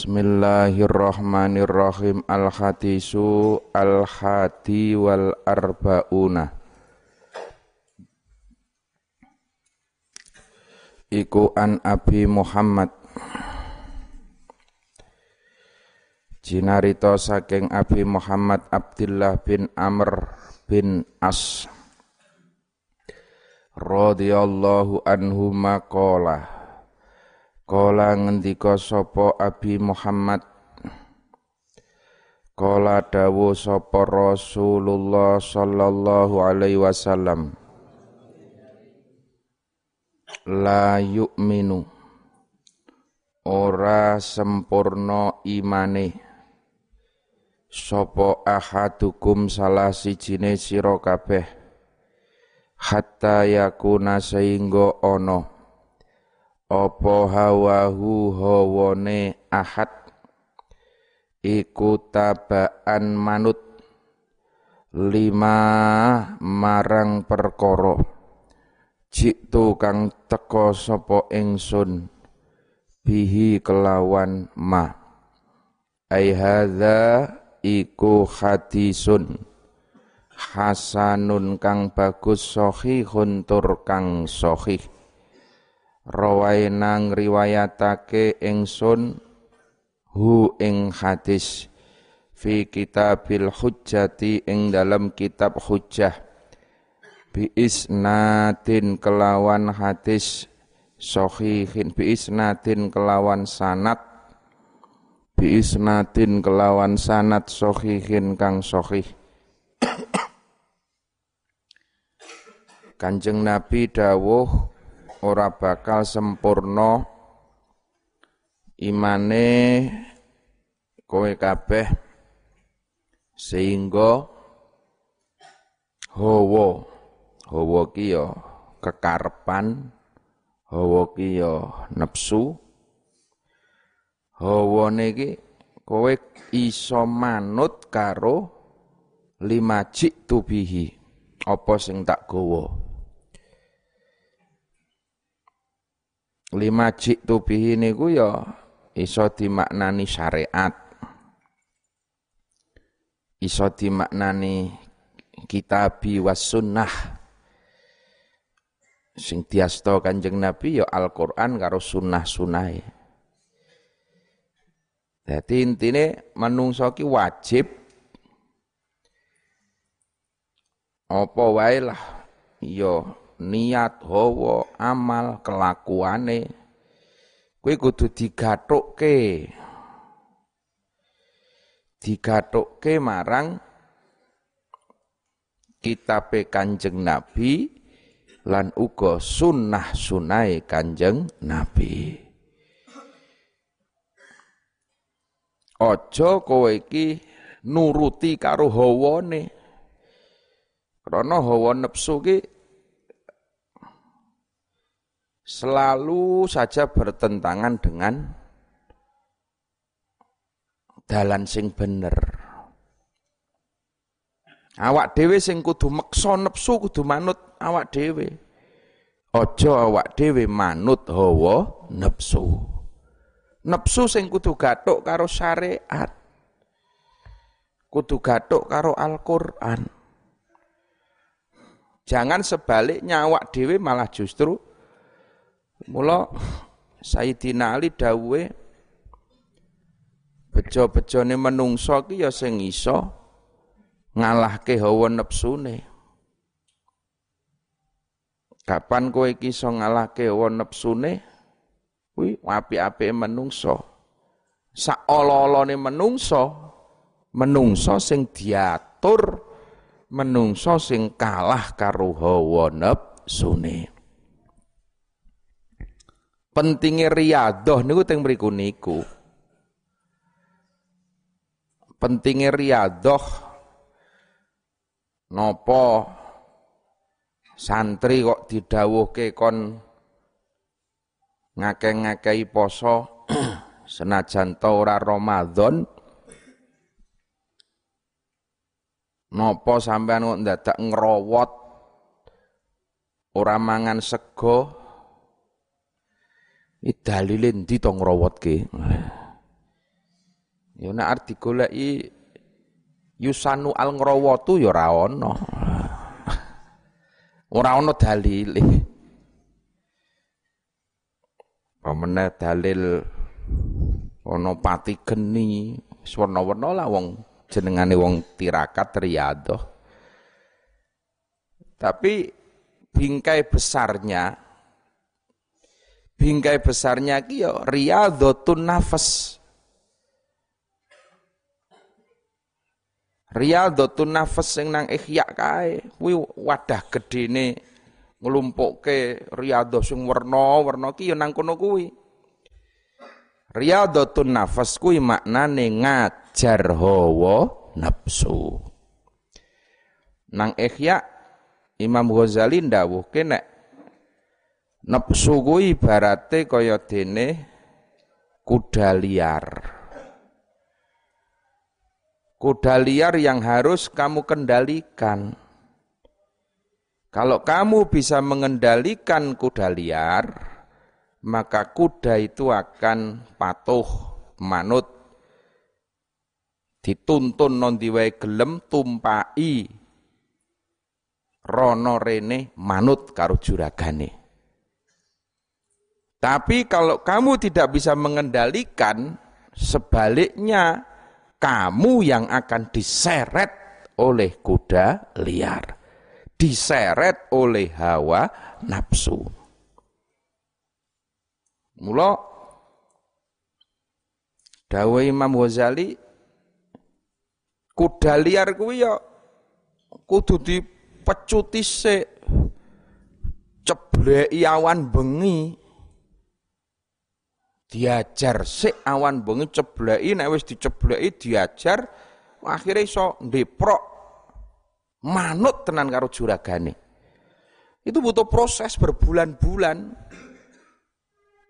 Bismillahirrahmanirrahim. Al-hadisu al-hadi wal arbauna. Iku an Abi Muhammad. Jinarito saking Abi Muhammad Abdullah bin Amr bin As. Radhiyallahu anhu maqala Kala ngendika sapa Abi Muhammad? Kala dawu sapa Rasulullah sallallahu alaihi wasallam. La yu'minu. Ora sempurna imane. Sopo ahadukum salah sijine sira kabeh. Hatta yakuna sehingga ana apa hawahu hawane ahad? Iku tabaan manut. Lima marang perkara. Jitu kang teka sapa ingsun. Bihi kelawan ma. Ai hadza iku hadisun. Hasanun kang bagus sahihun tur kang sahih rawaina ngriwayatake ingsun hu ing hadis fi kitabil hujjati ing dalam kitab hujjah. Bi isnadin kelawan hadis sahihin bi isnadin kelawan sanad bi isnadin kelawan sanad sahihin kang sahih. Kanjeng Nabi dawuh ora bakal sempurna imane kowe kabeh sehingga hawa hawa ki ya kekarepan hawa ki ya nepsu hawane iki kowe iso manut karo lima jik tubihi apa sing tak gawa lima jik tubihi niku ya iso dimaknani syariat. Iso dimaknani kitabi was sunnah. Sing diasto kanjeng Nabi ya Al-Qur'an karo sunnah-sunnah Jadi intine manungsa ki wajib. Apa wae lah ya niat hawa amal kelakuane kuwi kudu digathukke. Digathukke marang kitabe Kanjeng Nabi lan uga sunnah sunai Kanjeng Nabi. Aja kowe iki nuruti karo hawane. Krana hawa nepsu ki selalu saja bertentangan dengan dalan sing bener. Awak dhewe sing kudu meksa nepsu kudu manut awak dhewe. Aja awak dhewe manut hawa nepsu. Nepsu sing kudu gathuk karo syariat. Kudu gathuk karo Al-Qur'an. Jangan sebaliknya awak dhewe malah justru Mula Sayyidina Ali dawuhe bejo-bejone menungso ki ya sing iso ngalahke hawa nepsune. Kapan kowe iki iso ngalahke hawa nepsune? Kuwi apik-apike menungso. Sak ala-alane menungso, menungso sing diatur, menungso sing kalah karo hawa nepsune pentingnya riadoh niku teng mriku niku. Pentingnya riadoh nopo santri kok didawuhke kon ngake-ngakei poso senajan ta ora Ramadan nopo sampean kok ndadak ngrowot ora mangan sego dalile ndi to ngrowotke Ya nek arep Yusanu al ngrawatu ya ora ana. Ora ana dalile. Pamene dalil ana pati geni, warna-warna lah wong jenengane wong tirakat riyadhah. Tapi bingkai besarnya bingkai besarnya ki ya riyadhatun nafas. Riyadhatun nafas sing nang ihya kae kuwi wadah gedene nglumpukke riyadhah sing werna-werna ki ya nang kono kuwi. Riyadhatun nafas kuwi maknane ngajar hawa nafsu. Nang ihya Imam Ghazali ndawuhke nek nepsu kuwi ibarate kaya dene kuda liar. Kuda liar yang harus kamu kendalikan. Kalau kamu bisa mengendalikan kuda liar, maka kuda itu akan patuh, manut, dituntun non diwai gelem tumpai rono rene manut karo juragane. Tapi kalau kamu tidak bisa mengendalikan, sebaliknya kamu yang akan diseret oleh kuda liar. Diseret oleh hawa nafsu. Mula Dawa Imam Ghazali kuda liar kuwi ya kudu di pecuti se cebleki awan bengi diajar. Sik awan bengi cebleki nek wis dicebleki diajar akhirnya iso ndeprok manut tenan karo juragane. Itu butuh proses berbulan-bulan.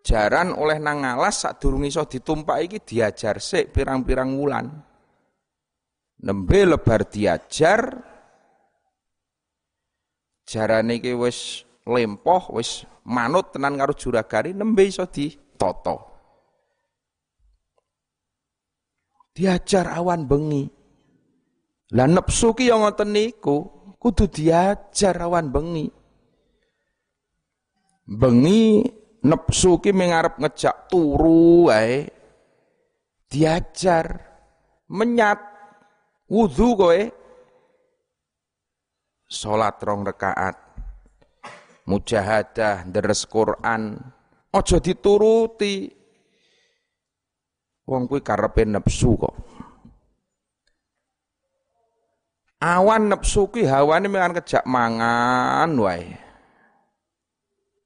Jaran oleh nang alas sak durung iso ditumpak iki diajar. Sik pirang-pirang wulan. Nembe lebar diajar jarane iki wis lempoh, wis manut tenan karo juragane nembe iso ditata. Diajar awan bengi. Lah nepsu ki yo ngoten niku, kudu diajar awan bengi. Bengi nepsu ki mengarep ngejak turu wae. Diajar menyat wudu kowe salat rong rekaat mujahadah deres Quran aja dituruti wong kuwi karepe nepsu kok. Awan nepsu kuwi hawane mengan kejak mangan wae.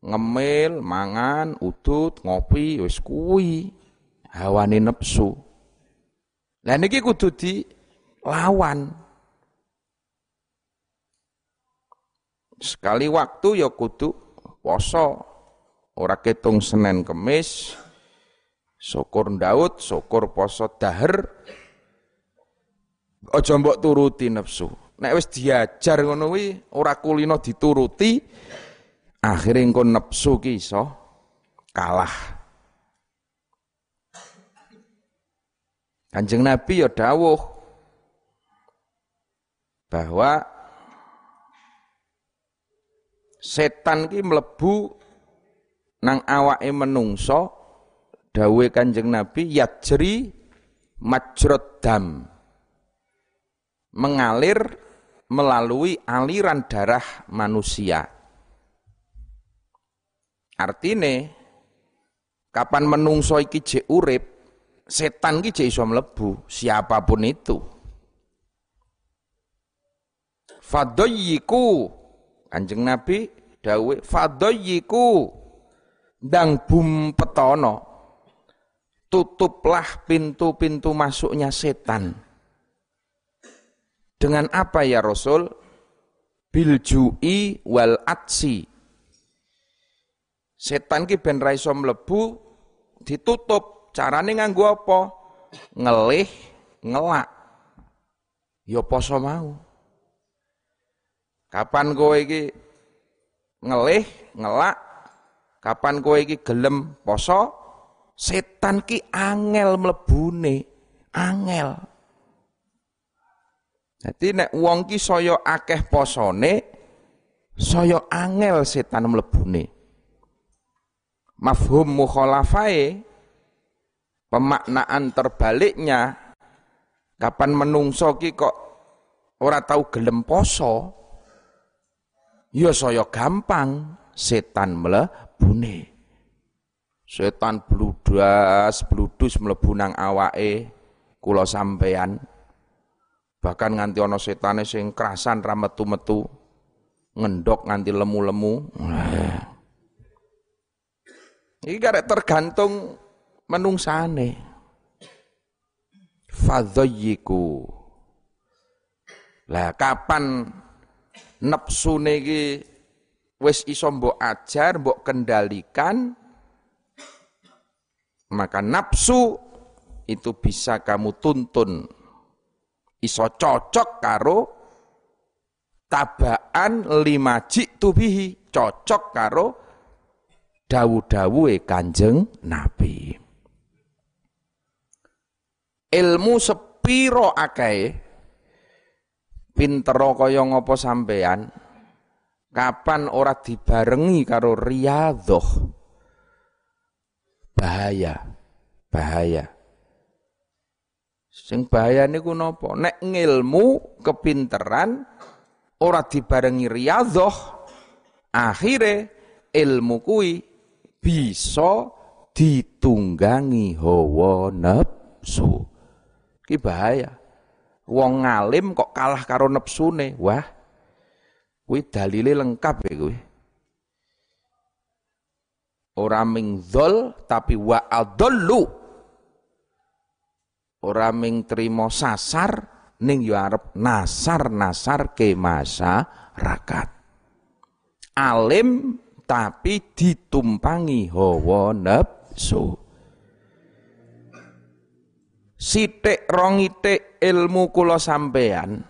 Ngemil mangan udut ngopi wis kuwi hawane nepsu. Lah niki kudu dilawan. Sekali waktu ya kudu poso. Ora ketung Senin Kemis, syukur Daud, syukur poso dahar. Aja mbok turuti nafsu. Nek wis diajar ngono kuwi ora kulino dituruti, akhirnya engko nafsu ki iso kalah. Kanjeng Nabi ya dawuh bahwa setan ki mlebu nang awake menungso dawe Kanjeng Nabi yajri majrad dam mengalir melalui aliran darah manusia. Artine kapan menungso iki jek urip, setan ki jek iso mlebu, siapa pun itu. Fadoyiku Kanjeng Nabi dawe fadoyiku dang bum petono tutuplah pintu-pintu masuknya setan. Dengan apa ya Rasul? Biljui wal atsi. Setan ki ben ra iso mlebu ditutup. Carane nganggo apa? Ngelih, ngelak. Ya poso mau. Kapan kowe iki ngelih, ngelak, kapan kowe iki gelem poso, setan ki angel mlebune. angel. Jadi nek wong ki saya akeh posone, saya angel setan mlebune. Mafhum mukhalafae pemaknaan terbaliknya kapan menungso ki kok ora tahu gelem poso ya saya gampang setan mlebune. Setan bludas, bludus mlebu nang awake kula sampean. Bahkan nganti ana setane sing kerasan ra metu-metu, ngendok nganti lemu-lemu. Iki karek tergantung menungsane. Fadhayiku. Lah kapan nepsune iki wis iso mbok ajar, mbok kendalikan, maka nafsu itu bisa kamu tuntun. Iso cocok karo tabaan lima bihi cocok karo dawu e kanjeng Nabi. Ilmu sepiro akeh. Pinter kaya ngopo sampean kapan ora dibarengi karo riyadhah bahaya. Bahaya. Sing bahaya niku napa? Nek ngilmu, kepinteran ora dibarengi riyadhah, akhire ilmu kuwi bisa ditunggangi hawa nafsu. Ki bahaya. Wong ngalim kok kalah karo nepsune. Wah. Kuwi dalile lengkap ya kuwi. Ora ming dzol tapi wa adallu. Ora ming trimo sasar ning yo arep nasar-nasar ke masyarakat. Alim tapi ditumpangi hawa nafsu. Sitik rongite ilmu kula sampean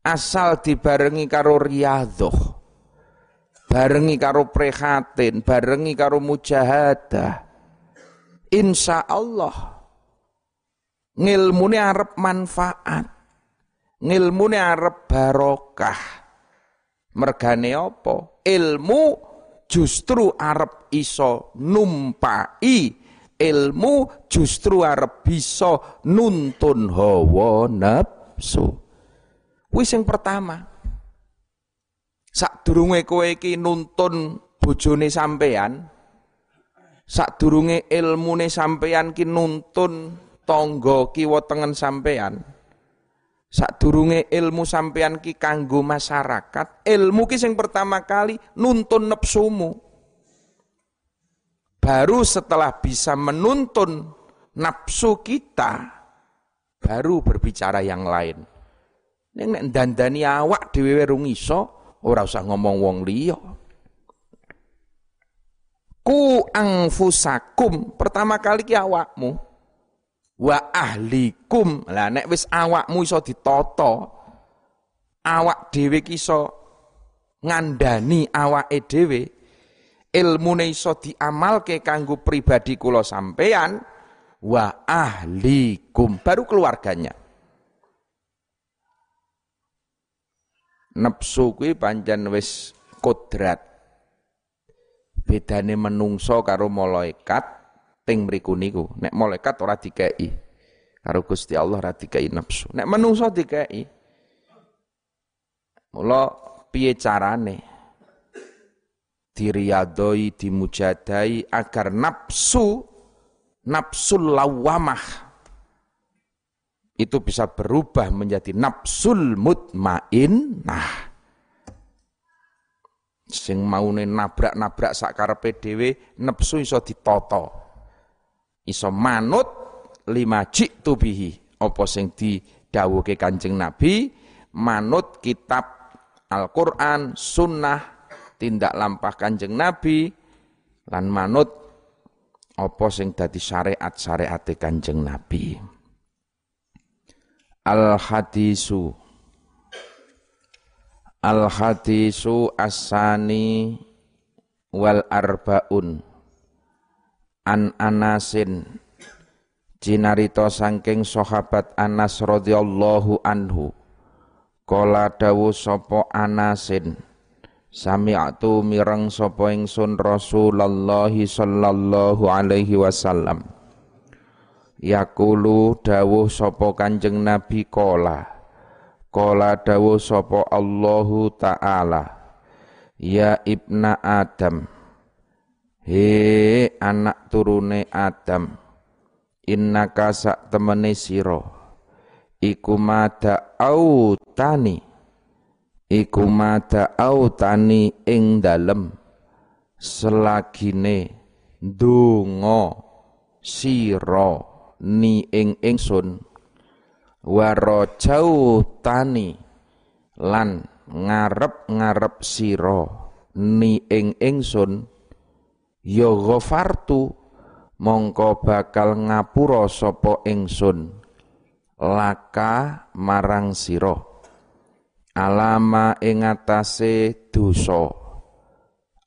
asal dibarengi karo riyadhah barengi karo prihatin, barengi karo mujahadah. Insya Allah ngilmune arep manfaat, ngilmune arep barokah. Mergane apa? Ilmu justru arep iso numpai ilmu justru arep bisa nuntun hawa nafsu. Wis yang pertama, Sadurunge kowe iki nuntun bojone sampean, sadurunge ilmune sampean ki nuntun tangga kiwa tengen sampean. Sadurunge ilmu sampean ki kanggo masyarakat, ilmu ki sing pertama kali nuntun nepsumu. Baru setelah bisa menuntun nafsu kita, baru berbicara yang lain. Nek dandani awak dhewe rung iso, Ora usah ngomong wong liya. Ku angfusakum, pertama kali ki awakmu. Wa ahlikum. Lah nek wis awakmu iso ditata, awak dhewe ki iso ngandani awake dhewe, ilmune iso diamalke kanggo pribadi kula sampean wa ahlikum baru keluarganya. Nepsu kuwi pancen wis kodrat. Bedane menungso karo malaikat ting mriku niku. Nek malaikat ora dikei. Karo Gusti Allah ora dikei nepsu. Nek menungso dikei. Mula piye carane? Diriyadoi, dimujadai agar nafsu nafsul lawamah itu bisa berubah menjadi nafsul mutmainnah. Sing maune nabrak-nabrak sak karepe dhewe nafsu iso ditata. Iso manut lima jitu bihi. Apa sing didhawuhke Kanjeng Nabi, manut kitab Al-Qur'an, sunnah, tindak lampah Kanjeng Nabi lan manut apa sing dadi syariat-syariate Kanjeng Nabi. Al hadisu Al hadisu asani wal arbaun. An anasin. Cinarito sangking sahabat Anas radhiyallahu anhu. Kala dawu sapa Anasin. Sami'tu mireng sapa ingsun Rasulullah sallallahu alaihi wasallam Yakulu dawuh sapa Kanjeng Nabi kala Kala dawuh sapa Allahu taala. Ya ibna Adam. He anak turune Adam. Innaka sak temene sira. Iku mada autani. Iku mada autani ing dalem. Selagine donga sira ni ing ingsun warajau tani lan ngarep-ngarep sira ni ing ingsun ya ghafartu mongko bakal ngapura sapa ingsun laka marang sira. Alama ing atase dosa.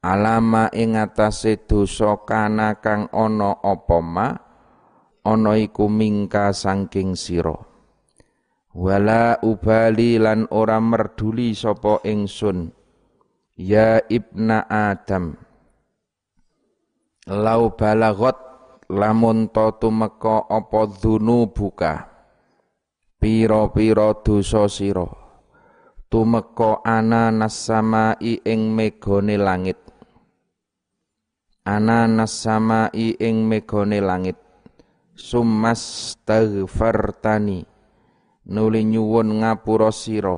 Alama ing atase dosa kana kang ana apa ana iku mingka saking sira. Wala ubali lan ora merduli sapa ingsun. Ya ibna adam. Lau balagot lamun to tumeka apa buka pira-pira dosa sira? Tumeka ana nasamai ing megone langit. Ana nasamai ing megone langit summas taghfartani nuli nyuwun ngapura sira.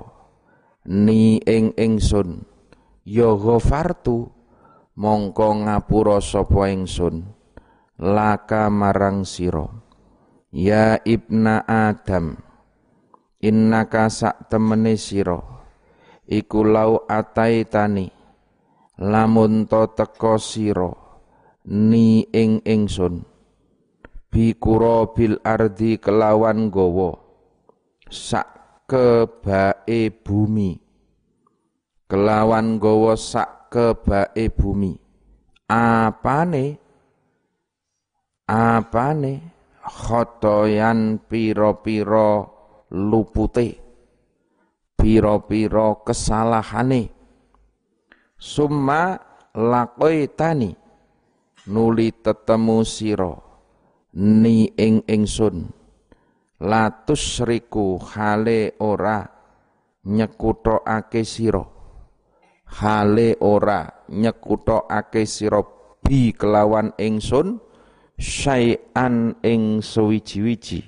Ni ing ingsun. Ya ghafartu mongko ngapura sapa ingsun. Laka marang siro ya ibna adam innaka sak temene siro iku lau ataitani lamun to siro ni ing ingsun bikuro bil ardi kelawan gowo sak kebae bumi. Kelawan gowo sak kebae bumi. Apane? Apane? Khotoyan piro-piro lupute. Piro-piro kesalahane. Summa tani nuli tetemu siro ni ing ingsun. Latus riku hale ora ake siro hale ora ake siro bi kelawan ingsun syai'an ing sewiji-wiji.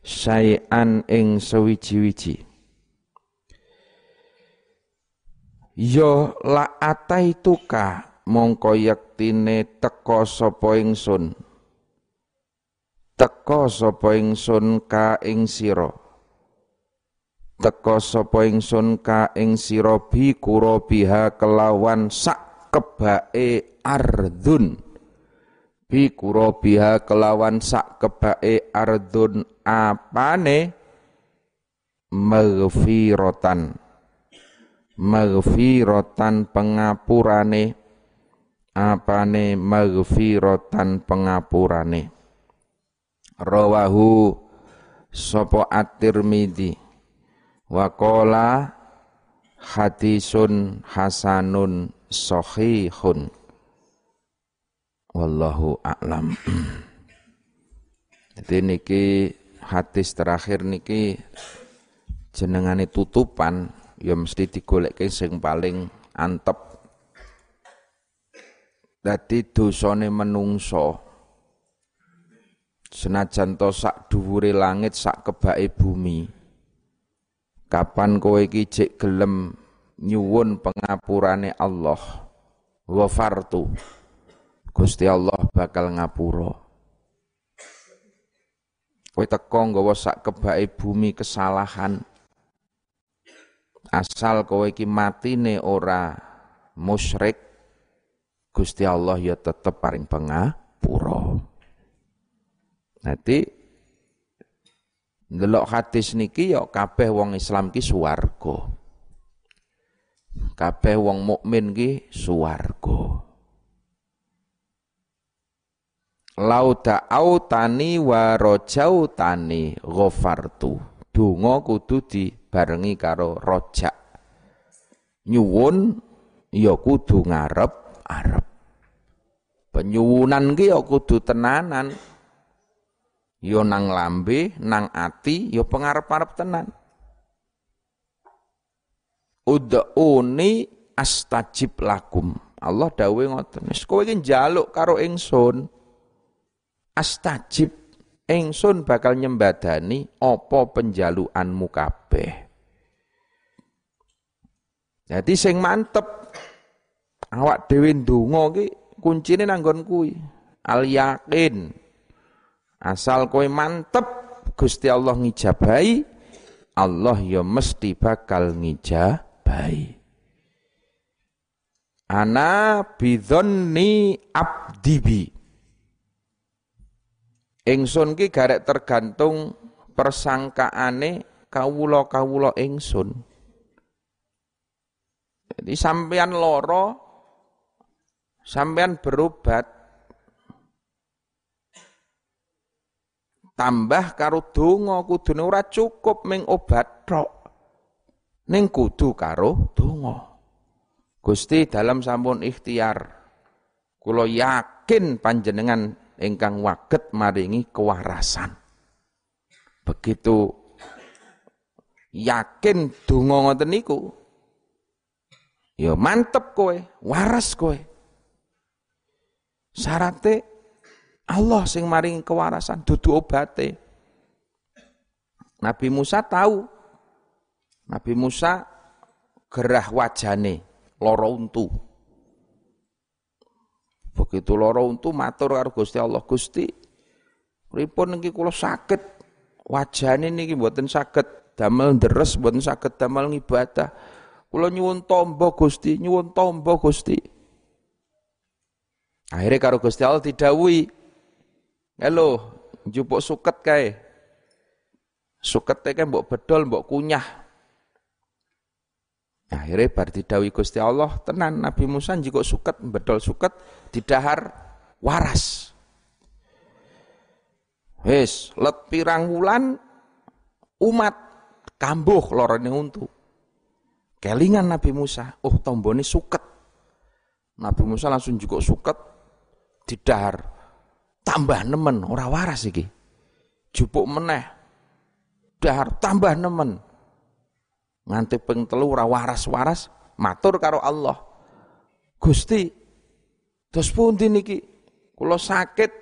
Syai'an ing sewiji-wiji. Yo la ataituka mongko yektine teka sapa ingsun teka sapa ingsun ka ing sira? Teka sapa ingsun ka ing sira bi biha kelawan sak kebake ardun bi biha kelawan sak kebae ardun apane? Maghfiratan. Maghfiratan pengapurane. Apane maghfiratan pengapurane rawahu sapa at-Tirmidzi wa qala hadisun hasanun sahihun wallahu a'lam. Jadi niki hadis terakhir niki jenengane tutupan ya mesti digoleke sing paling antep. Dadi dosane menungso senajan to sak dhuwure langit sak kebake bumi kapan kowe iki jek gelem nyuwun pengapurane Allah ghafartu Gusti Allah bakal ngapura. Kowe teko nggawa sak kebake bumi kesalahan. Asal kowe iki matine ora musyrik, Gusti Allah ya tetep paring pengapura. Nanti ndelok hadis niki ya kabeh wong Islam ki swarga. Kabeh wong mukmin ki swarga. lau tani wa tani ghafartu donga kudu dibarengi karo rojak nyuwun ya kudu ngarep arep penyuwunan ki ya kudu tenanan ya nang lambe nang ati ya pengarep-arep tenan. Ud'uni astajib lakum. Allah dawuh ngoten. Wis kowe iki njaluk karo ingsun. Astajib. Ingsun bakal nyembadani apa penjaluanmu kabeh. Jadi sing mantep awak dhewe ndonga ki kuncine nanggon kuwi. Al yakin asal kowe mantep Gusti Allah ngijabahi Allah ya mesti bakal ngijabahi. Ana bidhonni abdibi. Ingsun ki garek tergantung persangkaane kawula-kawula ingsun. Jadi sampean loro sampean berobat tambah karo donga kudune ora cukup ming obat tok. Ning kudu karo donga. Gusti dalam sampun ikhtiar kula yakin panjenengan ingkang waget maringi kewarasan. Begitu yakin donga ngoten niku ya mantep kowe waras kowe. Syaratnya Allah sing maringi kewarasan dudu obate Nabi Musa tahu Nabi Musa gerah wajane loro untu. Begitu loro untu matur karo Gusti Allah, Gusti, pripun niki kula sakit wajane niki mboten saged damel deres, mboten saged damel ngibadah. Kula nyuwun tombo Gusti, nyuwun tombo Gusti. Akhirnya karo Gusti Allah didhawuhi, "Halo, njupuk suket kae." Suket kae mbok bedol, mbok kunyah. Akhirnya bar didawi Gusti Allah tenan Nabi Musa jika suket bedol suket didahar waras. Wis let pirang wulan umat kambuh lorone untu. Kelingan Nabi Musa, oh tombone suket. Nabi Musa langsung juga suket didahar tambah nemen ora waras iki. Jupuk meneh dahar tambah nemen nganti ping telu ora waras-waras matur karo Allah. Gusti, terus pundi niki? Kula sakit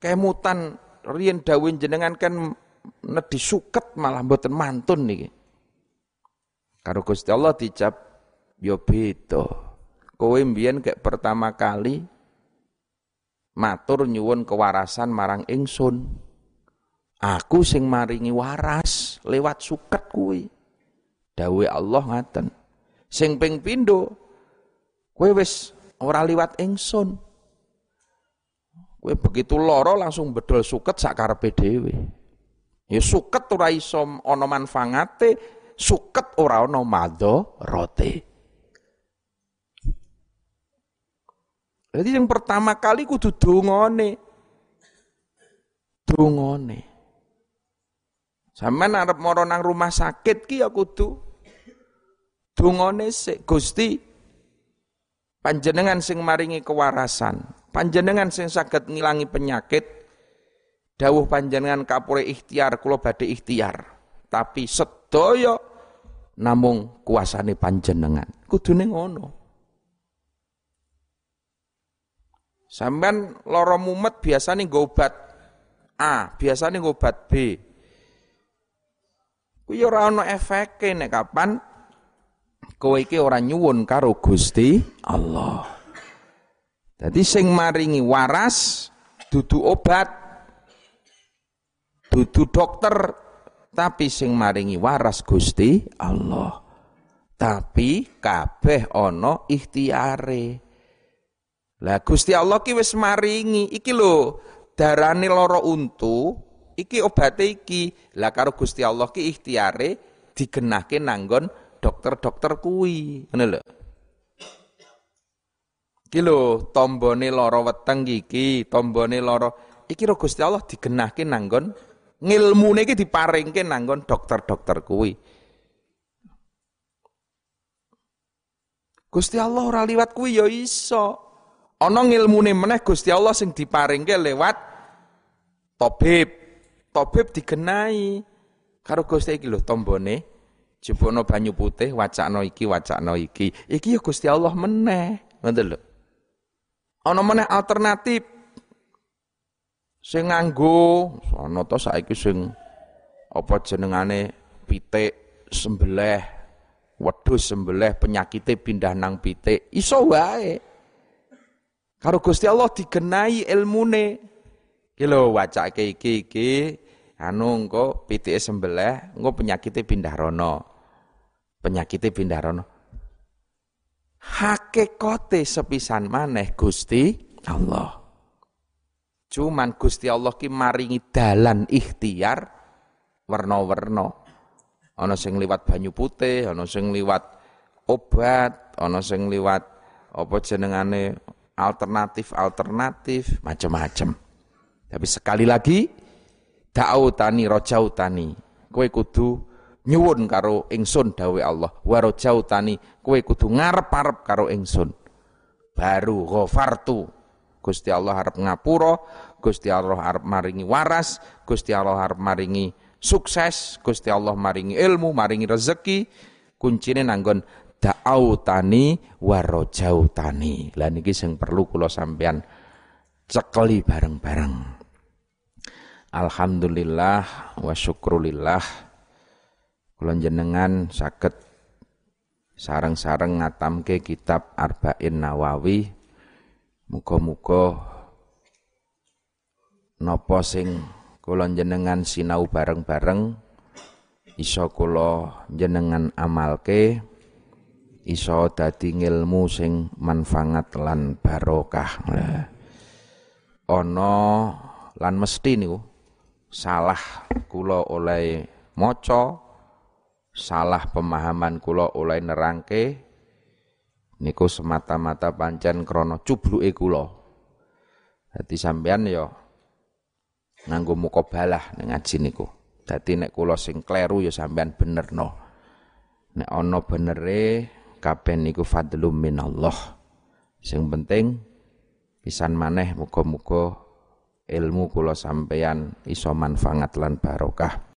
kemutan riyen dawuh jenengan kan nedhi suket malah mboten mantun niki. Karo Gusti Allah dicap yo ya beda. Kowe mbiyen kayak pertama kali matur nyuwun kewarasan marang ingsun. Aku sing maringi waras lewat suket kuwi. Dawe Allah ngaten. Sing ping pindho kowe wis ora liwat ingsun. Kowe begitu loro langsung bedol suket sak karepe dhewe. Ya suket ora iso ana manfaate, suket ora ana madharate. Jadi yang pertama kali kudu dongane. Dongane. Sampeyan arep mara nang rumah sakit ki ya kudu dungane sik Gusti panjenengan sing maringi kewarasan, panjenengan sing saged ngilangi penyakit. Dawuh panjenengan kapure ikhtiar kula badhe ikhtiar. Tapi sedaya namung kuasane panjenengan. Kudune ngono. Sampeyan lara mumet biasane nggo obat A, biasane nggo obat B. Kuwi ora ana efeke nek kapan kowe iki ora nyuwun karo Gusti Allah. Jadi sing maringi waras dudu obat, dudu dokter, tapi sing maringi waras Gusti Allah. Tapi kabeh ana ikhtiare. Lah Gusti Allah ki wis maringi iki lho darane lara untu Iki obate iki. Lah karo Gusti Allah ki ikhtiare digenahke nanggon dokter-dokter kuwi. Ngono lho. Iki lho tombone lara weteng iki, tombone lara iki ro Gusti Allah digenahke nanggon ngilmune iki diparingke nanggon dokter-dokter kuwi. Gusti Allah ora liwat kuwi ya iso. Ana ngilmune meneh Gusti Allah sing diparingke lewat tabib. Tabib digenahi karo Gusti iki lho tombone jebono banyu putih wacana iki wacana iki. Iki ya Gusti Allah meneh. Ngoten lho. Ana meneh alternatif sing nganggo ana to saiki sing apa jenengane pitik sembelih wedhus sembelih penyakite pindah nang pitik iso wae karo Gusti Allah digenai ilmune. Iki lho wacake iki iki. Anu engko pitike sembelih engko penyakite pindah rono. Penyakite pindah rono. Hakikate sepisan maneh Gusti Allah. Cuman Gusti Allah ki maringi dalan ikhtiar warna-warna. Ana sing liwat banyu putih, ana sing liwat obat, ana sing liwat apa jenengane alternatif-alternatif macam-macam. Tapi sekali lagi da'autani rojautani. Kowe kudu nyuwun karo ingsun dawe Allah warojau tani kue kudu ngarep-arep karo ingsun baru ghafartu Gusti Allah harap ngapura Gusti Allah harap maringi waras Gusti Allah harap maringi sukses Gusti Allah maringi ilmu maringi rezeki kuncine nanggon da'autani tani lah niki sing perlu kula sampean cekeli bareng-bareng. Alhamdulillah wa syukrulillah. Kula jenengan saged sareng-sareng ngatamke kitab Arba'in Nawawi. Muga-muga napa sing kula jenengan sinau bareng-bareng iso kula jenengan amalke iso dadi ngilmu sing manfaat lan barokah ana lan mesti niku salah kula oleh maca salah pemahaman kula oleh nerangke niku semata-mata pancen krana cubluke kula. Dadi sampean ya nganggo mukabalah ning ngaji niku. Dadi nek kula sing kleru ya sampean benerno. Nek ana benere kabeh niku fadlum minallah. Sing penting pisan maneh muga-muga ilmu kula sampeyan iso manfaat lan barokah.